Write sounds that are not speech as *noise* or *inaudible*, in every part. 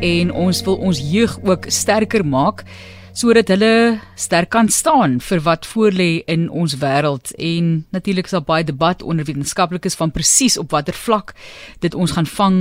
en ons wil ons jeug ook sterker maak sodat hulle sterk kan staan vir wat voorlê in ons wêreld. En natuurlik is daar baie debat onder wetenskaplikes van presies op watter vlak dit ons gaan vang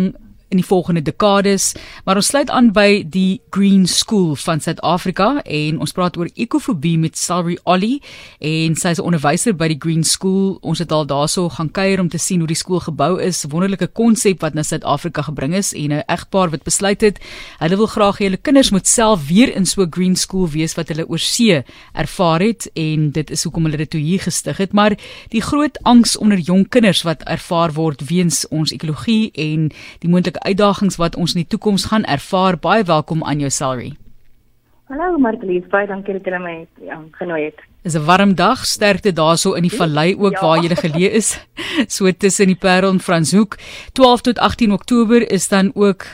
in die volgende dekades, maar ons sluit aan by die Green School van Suid-Afrika en ons praat oor ekofobie met Salary Ollie en sy is 'n onderwyser by die Green School. Ons het al daarso gaan kuier om te sien hoe die skool gebou is, wonderlike konsep wat na Suid-Afrika gebring is en 'n egpaar wat besluit het hulle wil graag hê hulle kinders moet self weer in so 'n Green School wees wat hulle oor see ervaar het en dit is hoekom hulle dit toe hier gestig het, maar die groot angs onder jong kinders wat ervaar word weens ons ekologie en die moontlike uitdagings wat ons in die toekoms gaan ervaar. Baie welkom aan jou salary. Hallo Marlies, baie dankie dat jy my ja, genooi het. Dis 'n warm dag, sterkte daarso in die vallei ook ja. waar jy geleë is. *laughs* So tussen die Parel en Franshoek. 12 tot 18 Oktober is dan ook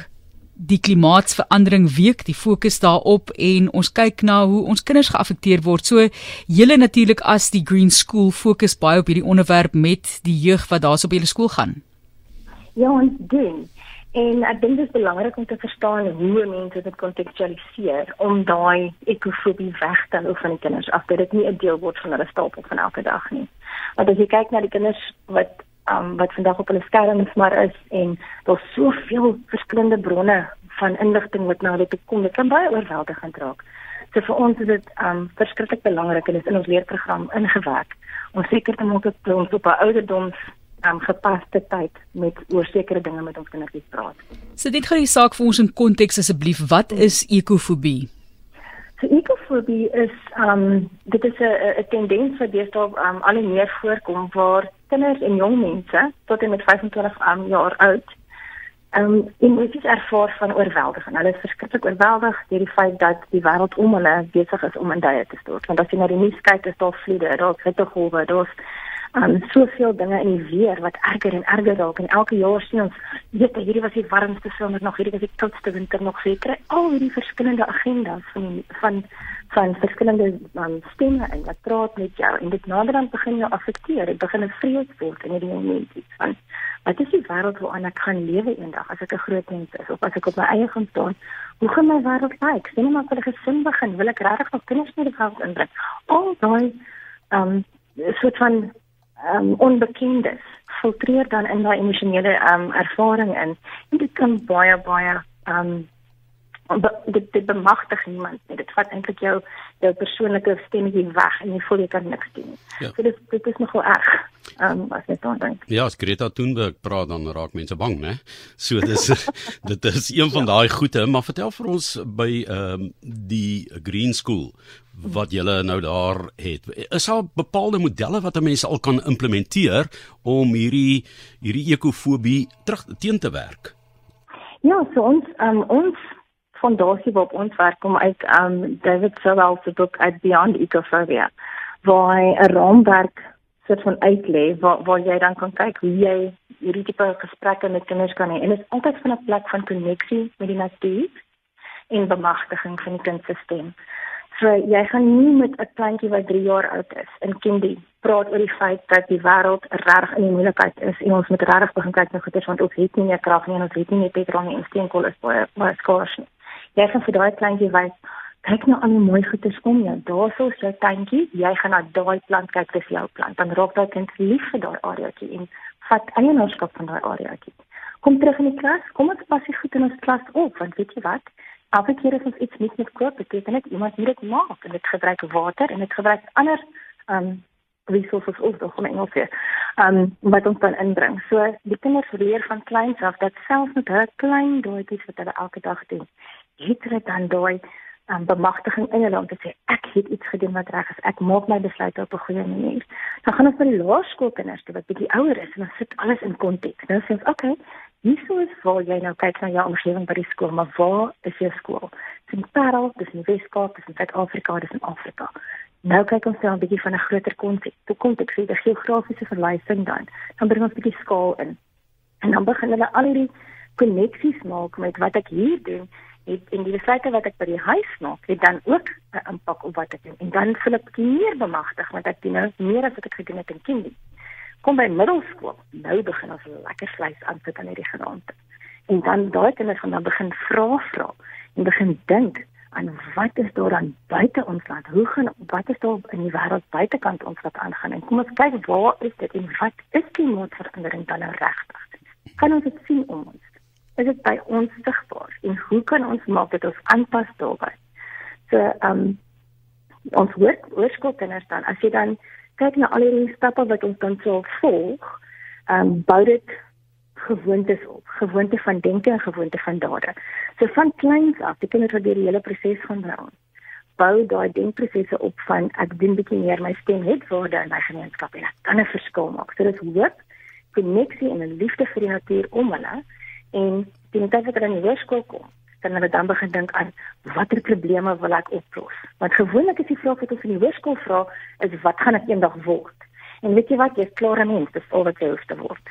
die klimaatsverandering week, die fokus daarop en ons kyk na hoe ons kinders geaffekteer word. So julle natuurlik as die Green School fokus baie op hierdie onderwerp met die jeug wat daarso op julle skool gaan. Ja, ons doen. En ek dink dit is belangrik om te verstaan hoe mense dit kontekstualiseer om daai ekofobie weg te hou van die kinders af dat dit nie 'n deel word van hulle stapel van elke dag nie. Want as jy kyk na die kinders wat um, wat vandag op hulle skerms maar is en daar's soveel verskillende bronne van inligting wat na hulle toe kom, dit kan baie oorweldigend raak. So vir ons is dit um verskriklik belangrik en dit is in ons leerprogram ingewerk om seker te maak dat ons op 'n ouderdoms um, gepaste tyd met oor sekere dinge met ons kindertjies praat. So dit gaan die saak vir ons in konteks asseblief. Wat is ekofobie? So ekofobie is um dit is 'n 'n tendens wat deesdae um al meer voorkom waar kinders en jong mense tot en met 25 um, jaar oud um emosies ervaar van oorweldiging. Hulle is verskriklik oorweldig deur die feit dat die wêreld om hulle besig is om in duie te stort. Want as jy na die nuus kyk, is daar vloede, daar's hittegolwe, daar's um, soveel dinge in die weer wat erger en erger raak. En elke jaar sien ons weet hierdie was die warmste somer nog hierdie was die koudste winter nog. Seker al hierdie verskillende agendas van van van verskillende um, stemme en wat praat met jou. En dit naderhand begin jou affekteer. Dit begin 'n vrees word in hierdie oomblik van wat is die wêreld waarin ek gaan lewe eendag as ek 'n groot mens is? Of as ek op my eie gaan staan hoe gaan my wêreld lyk? Sien maar vir 'n gesin begin wil ek regtig nog kinders in die wêreld inbring? Al daai um soort van um, onbekendes filtreer dan in daai emosionele um, ervaring in. En dit kan baie baie um, dit dit bemagtig iemand net dit vat eintlik jou jou persoonlike stemmetjie weg en jy voel jy kan niks doen ja. so dit dit is nogal erg um, as jy dan dink ja as Greta Thunberg praat dan raak mense bang né so dis *laughs* dit is een van daai goeie maar vertel vir ons by ehm um, die Green School wat julle nou daar het. Is daar bepaalde modelle wat mense al kan implementeer om hierdie hierdie ekofobie terug teen te werk? Ja, so ons um, ons fondasie waarop ons werk kom uit um David Sowell se boek uit Beyond Ecophobia waar hy 'n raamwerk soort van uitlê waar waar jy dan kan kyk hoe jy hierdie tipe gesprekke met kinders kan hê en dit is altyd van 'n plek van koneksie met die natuur en bemagtiging van die kindstelsel. So jy gaan nie met 'n kleintjie wat 3 jaar oud is in kindie praat oor die feit dat die wêreld reg in die moeilikheid is en ons moet regtig begin kyk na goeders want ons het nie meer krag nie en ons het nie meer petrol nie en steenkool is baie baie skaars nie. Jy gaan vir daai kleintjie wys kyk nou al die mooi goeders om jou. Daarso is jou tuintjie. Jy gaan na daai plant kyk, dis jou plant. Dan raak daai kind lief vir daai areaatjie en vat eienaarskap van daai areaatjie. Kom terug in die klas. Kom ons pas dit goed in ons klas op want weet jy wat? elke keer as ons iets nuuts moet koop, beteken dit iemand moet dit maak en dit gebruik water en dit gebruik ander um resources ook nog om Engels weer. Um wat ons dan inbring. So die kinders leer van kleins af dat selfs met hulle klein doetjies wat hulle elke dag doen, het hulle dan daai um, bemagtiging in hulle om te sê ek het iets gedoen wat reg is. Ek maak my besluit op 'n goeie manier. Dan gaan ons vir die laerskoolkinders toe wat bietjie ouer is en dan sit alles in konteks. Nou sê ons, "Oké, okay, hierso is waar jy nou kyk na jou omgewing by die skool, maar waar is jou skool?" Dis in Parel, dis in Weskaap, dis in Suid-Afrika, dis in Afrika. Nou kyk ons dan 'n bietjie van 'n groter konteks. Toe kom ek sê die geografiese verwysing dan. Dan bring ons 'n bietjie skaal in. En dan begin hulle al hierdie koneksies maak met wat ek hier doen het en die besluite wat ek by die huis maak, het dan ook 'n impak op wat ek doen. En dan voel ek meer bemagtig want ek doen nou meer as wat ek gedoen het in kindie. Kom by middelskool, nou begin ons lekker vleis aansit aan hierdie geraamte. En dan daai kinders gaan dan begin vra vra en begin dink aan wat is daar dan buite ons land? Hoe gaan wat is daar in die wêreld buitekant ons wat aangaan? En kom ons kyk waar is dit en wat is klimaatsverandering dan nou regtig? Kan ons dit sien om ons? Is dit by ons sigbaar? En hoe kan ons maak dit ons aanpas daarbey? So ehm um, ons hoor oorskoolkinders dan as jy dan kyk na al die stappe wat ons dan sou volg, ehm um, bou dit gewoontes op, gewoonte van denke en gewoonte van dade. So van kleins af, die kinders wat deur die hele proses gaan bou, bou daai denkprosesse op van ek doen bietjie meer my stem het waarde in my gemeenskap en ek kan 'n verskil maak. So dis hoop, koneksie en 'n liefde vir die natuur om hulle en die tyd wat hulle in die hoërskool kom, kan hulle dan begin dink aan watter probleme wil ek oplos? Want gewoonlik is die vraag wat ons in die hoërskool vra is wat gaan ek eendag word? En weet jy wat, jy's klaar 'n mens, dis al wat jy hoef te word.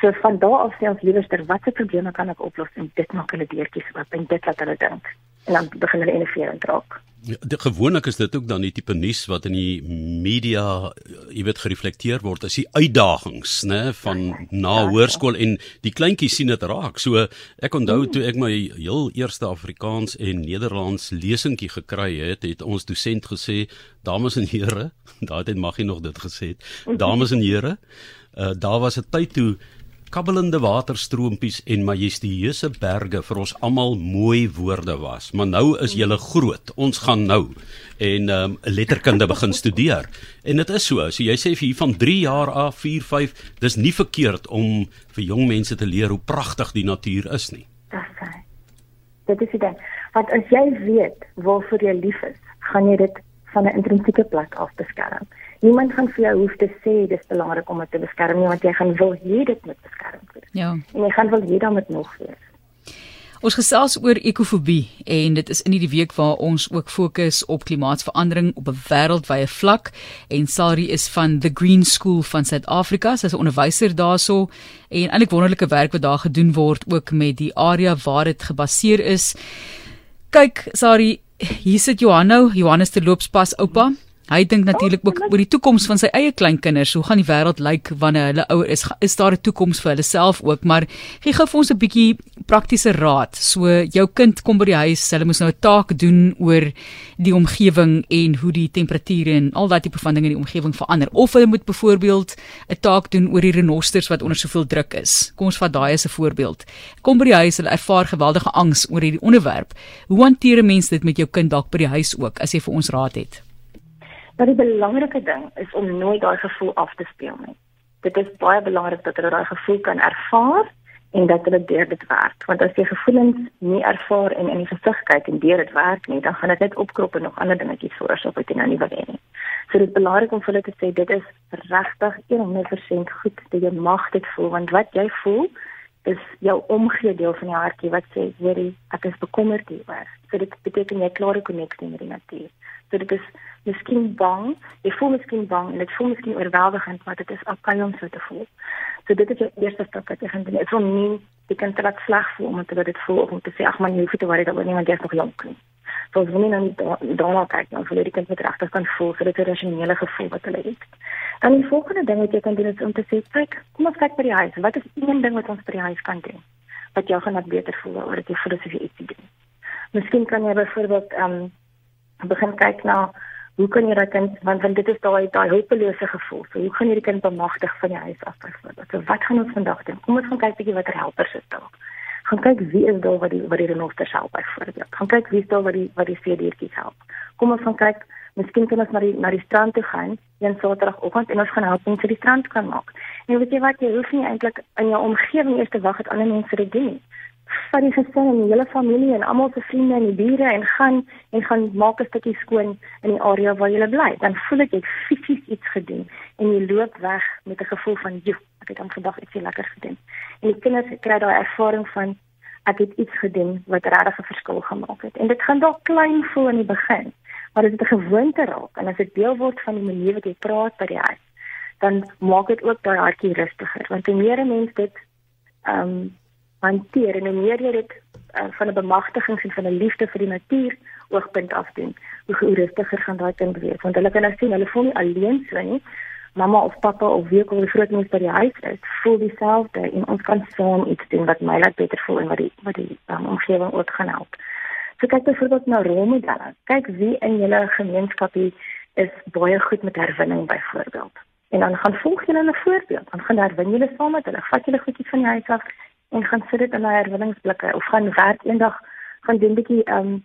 So van daar af sê ons liewerster watter probleme kan ek oplos en dit maak hulle deurtjies oop en dit laat hulle dink. En dan begin hulle innoverend raak. Ja, gewoonlik is dit ook dan die tipe nuus wat in die media, jy weet, gereflekteer word as die uitdagings, né, van na ja, hoërskool ja. en die kleintjies sien dit raak. So ek onthou toe ek my heel eerste Afrikaans en Nederlands lesingkie gekry het, het ons dosent gesê, dames en here, *laughs* daardie mag hy nog dit gesê het, dames en here, uh, daar was 'n tyd toe kabbelende waterstroompies en majestueuse berge vir ons almal mooi woorde was. Maar nou is julle groot. Ons gaan nou en ehm um, letterkunde begin *laughs* studeer. En dit is so. So jy sê vir hier van 3 jaar af, 4, 5, dis nie verkeerd om vir jong mense te leer hoe pragtig die natuur is nie. Dis reg. Dit is dit. Want as jy weet waarvoor jy lief is, gaan jy dit van 'n intrinsieke plek af beskerm. Niemand gaan vir jou hoef te sê dis belangrik om dit te beskerm nie, want jy gaan wil hê dit moet beskerm word. Ja. En jy gaan wil hê dan moet nog wees. Ons gesels oor ekofobie en dit is in hierdie week waar ons ook fokus op klimaatsverandering op 'n wêreldwye vlak en Sari is van the Green School van Suid-Afrika, sy's 'n onderwyser daarso en eintlik wonderlike werk wat daar gedoen word ook met die area waar dit gebaseer is. Kyk, Sari, hier sit Johanno, Johannes te loopspas oupa. Hy dink natuurlik ook oor die toekoms van sy eie kleinkinders. Hoe gaan die wêreld lyk wanneer hulle ouer is? Is daar 'n toekoms vir hulle self ook? Maar gee gou vir ons 'n bietjie praktiese raad. So jou kind kom by die huis, hulle moet nou 'n taak doen oor die omgewing en hoe die temperature en al daai tipe van dinge in die omgewing verander. Of hulle moet byvoorbeeld 'n taak doen oor die renosters wat onder soveel druk is. Kom ons vat daai as 'n voorbeeld. Kom by die huis, hulle ervaar geweldige angs oor hierdie onderwerp. Hoe hanteer 'n mens dit met jou kind dalk by die huis ook as jy vir ons raad het? Maar die belangrike ding is om nooit daai gevoel af te speel nie. Dit is baie belangrik dat hulle daai gevoel kan ervaar en dat hulle deur dit werk. Want as jy gevoelens nie ervaar en in die gesig kyk en deur dit werk nie, dan gaan dit net opkrop en nog ander dingetjies veroorsaak wat jy nou nie wil hê nie. So dit is belangrik om vir hulle te sê dit is regtig 100% goed dat jy mag dit voel want wat jy voel is jou omgee deel van die hartjie wat sê hoorie ek is bekommerd hieroor. So dit beteken jy klare koneksie met die natuur. So dit is miskien bang, jy voel miskien bang en dit voel miskien oorweldigend maar dit is okay om so te voel. So dit is die eerste stap wat jy gaan doen. Dit is om nie die kind te laat sleg voel omdat hulle dit voel of om te sê ag man jy hoef nie te worry daaroor nie want jy is nog jonk nie. So as jy nou daarna kyk, dan voel jy die kind met regtig kan voel, so dit 'n rasionele gevoel wat hulle het. Dan die volgende ding wat jy kan doen is om te sê, kyk, kom ons kyk by die huis. Wat is een ding wat ons by die huis kan doen wat jou gaan laat beter voel oor dit jy voel asof jy iets doen. Miskien kan jy byvoorbeeld ehm um, begin kyk na hoe kan jy raak want want dit is daai daai hulpelose gevoel. So hoe gaan jy die kind bemagtig van die huis af byvoorbeeld? So wat gaan ons vandag doen? Kom ons gaan kyk bietjie watter helpers is daar. Gaan kyk wie is daar wat die wat die renosters help byvoorbeeld. Gaan kyk wie is daar wat die wat die veedeertjies help. Kom ons gaan kyk Miskien kan ons na die na die strand toe gaan een Saterdagoggend en ons gaan help om vir die strand kan maak. En weet jy wat, jy hoef nie eintlik in jou omgewing eers te wag dat ander mense dit doen nie. Vat die gesin en die hele familie en almal se vriende en die bure en gaan en gaan maak 'n stukkie skoon in die area waar jy bly. Dan voel ek jy fisies iets gedoen en jy loop weg met 'n gevoel van, "Jo, ek het vandag ietsie lekker gedoen." En die kinders kry daai ervaring van ek het iets gedoen wat regtig 'n verskil gemaak het. En dit gaan dalk klein voel in die begin maar dit 'n gewoonte raak en as dit deel word van die manier wat jy praat by die huis, dan maak dit ook daai hartjie rustiger. Want hoe meer 'n mens dit ehm um, hanteer en hoe meer jy dit uh, van 'n bemagtiging en van 'n liefde vir die natuur oogpunt af doen, hoe rustiger gaan daai kind wees. Want hulle kan nou sien, hulle voel nie alleen so nie, mamma of pappa of wie ook al die grootmoes by die huis is, voel dieselfde en ons kan saam iets doen wat my laat beter voel en wat die wat die um, omgewing ook gaan help. So kyk byvoorbeeld na rolmodelle. Kyk wie in julle gemeenskapie is baie goed met herwinning byvoorbeeld. En dan gaan volg julle 'n voorbeeld. Dan gaan herwin julle saam met hulle. Vat julle goedjies van die huis af en gaan sit dit in 'n herwinningsblikke of gaan werk eendag gaan doen 'n bietjie ehm um,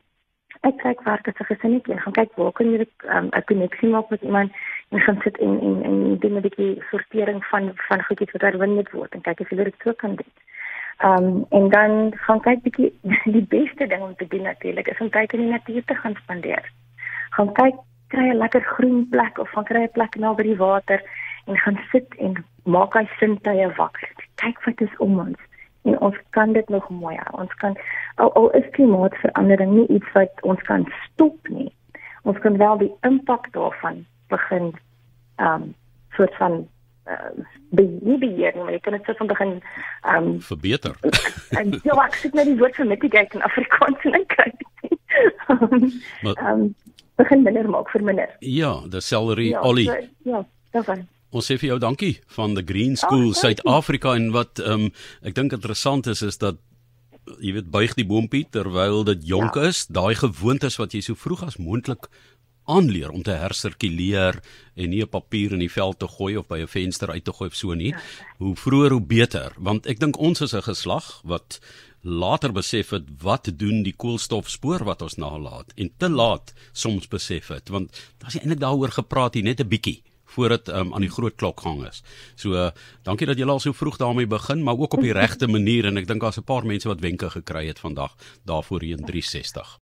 kyk waar dit se gesinnetjie gaan kyk waar kan jy um, 'n koneksie maak met iemand en gaan sit en en en doen 'n bietjie sortering van van goedjies wat herwin moet word en kyk of jy dit so kan doen. Ehm um, en dan gaan kyk bietjie *laughs* die beste ding om te doen natuurlik is om tyd in die natuur te gaan spandeer. Gaan kyk kry 'n lekker groen plek of gaan kry 'n plek naby die water en gaan sit en maak hy sintuie wakker. Kyk wat is om ons en ons kan dit nog mooi hou. Ons kan al, al is klimaatsverandering nie iets wat ons kan stop nie. Ons kan wel die impak daarvan begin ehm um, soort van uh, beheer, maar jy kan dit soort van begin ehm um, verbeter. *laughs* en jy wag sit net die woord vir mitigate in Afrikaans en kry. *laughs* Ehm um, begin minder maak vir minder. Ja, die celery ja, olie. So, ja, daarvan. Ons sê vir jou dankie van the Green School oh, Suid-Afrika en wat ehm um, ek dink interessant is is dat jy weet buig die boompie terwyl dit jonk ja. is, daai gewoontes wat jy so vroeg as moontlik aanleer om te hersirkuleer en nie 'n papier in die veld te gooi of by 'n venster uit te gooi of so nie. Ja. Hoe vroeër hoe beter, want ek dink ons is 'n geslag wat later besef het wat doen die koolstofspoor wat ons nalaat en te laat soms besef het want daar's eintlik daaroor gepraat hier net 'n bietjie voor dit um, aan die groot klok gang is. So uh, dankie dat julle al so vroeg daarmee begin, maar ook op die *laughs* regte manier en ek dink daar's 'n paar mense wat wenke gekry het vandag daarvoor hier in 360.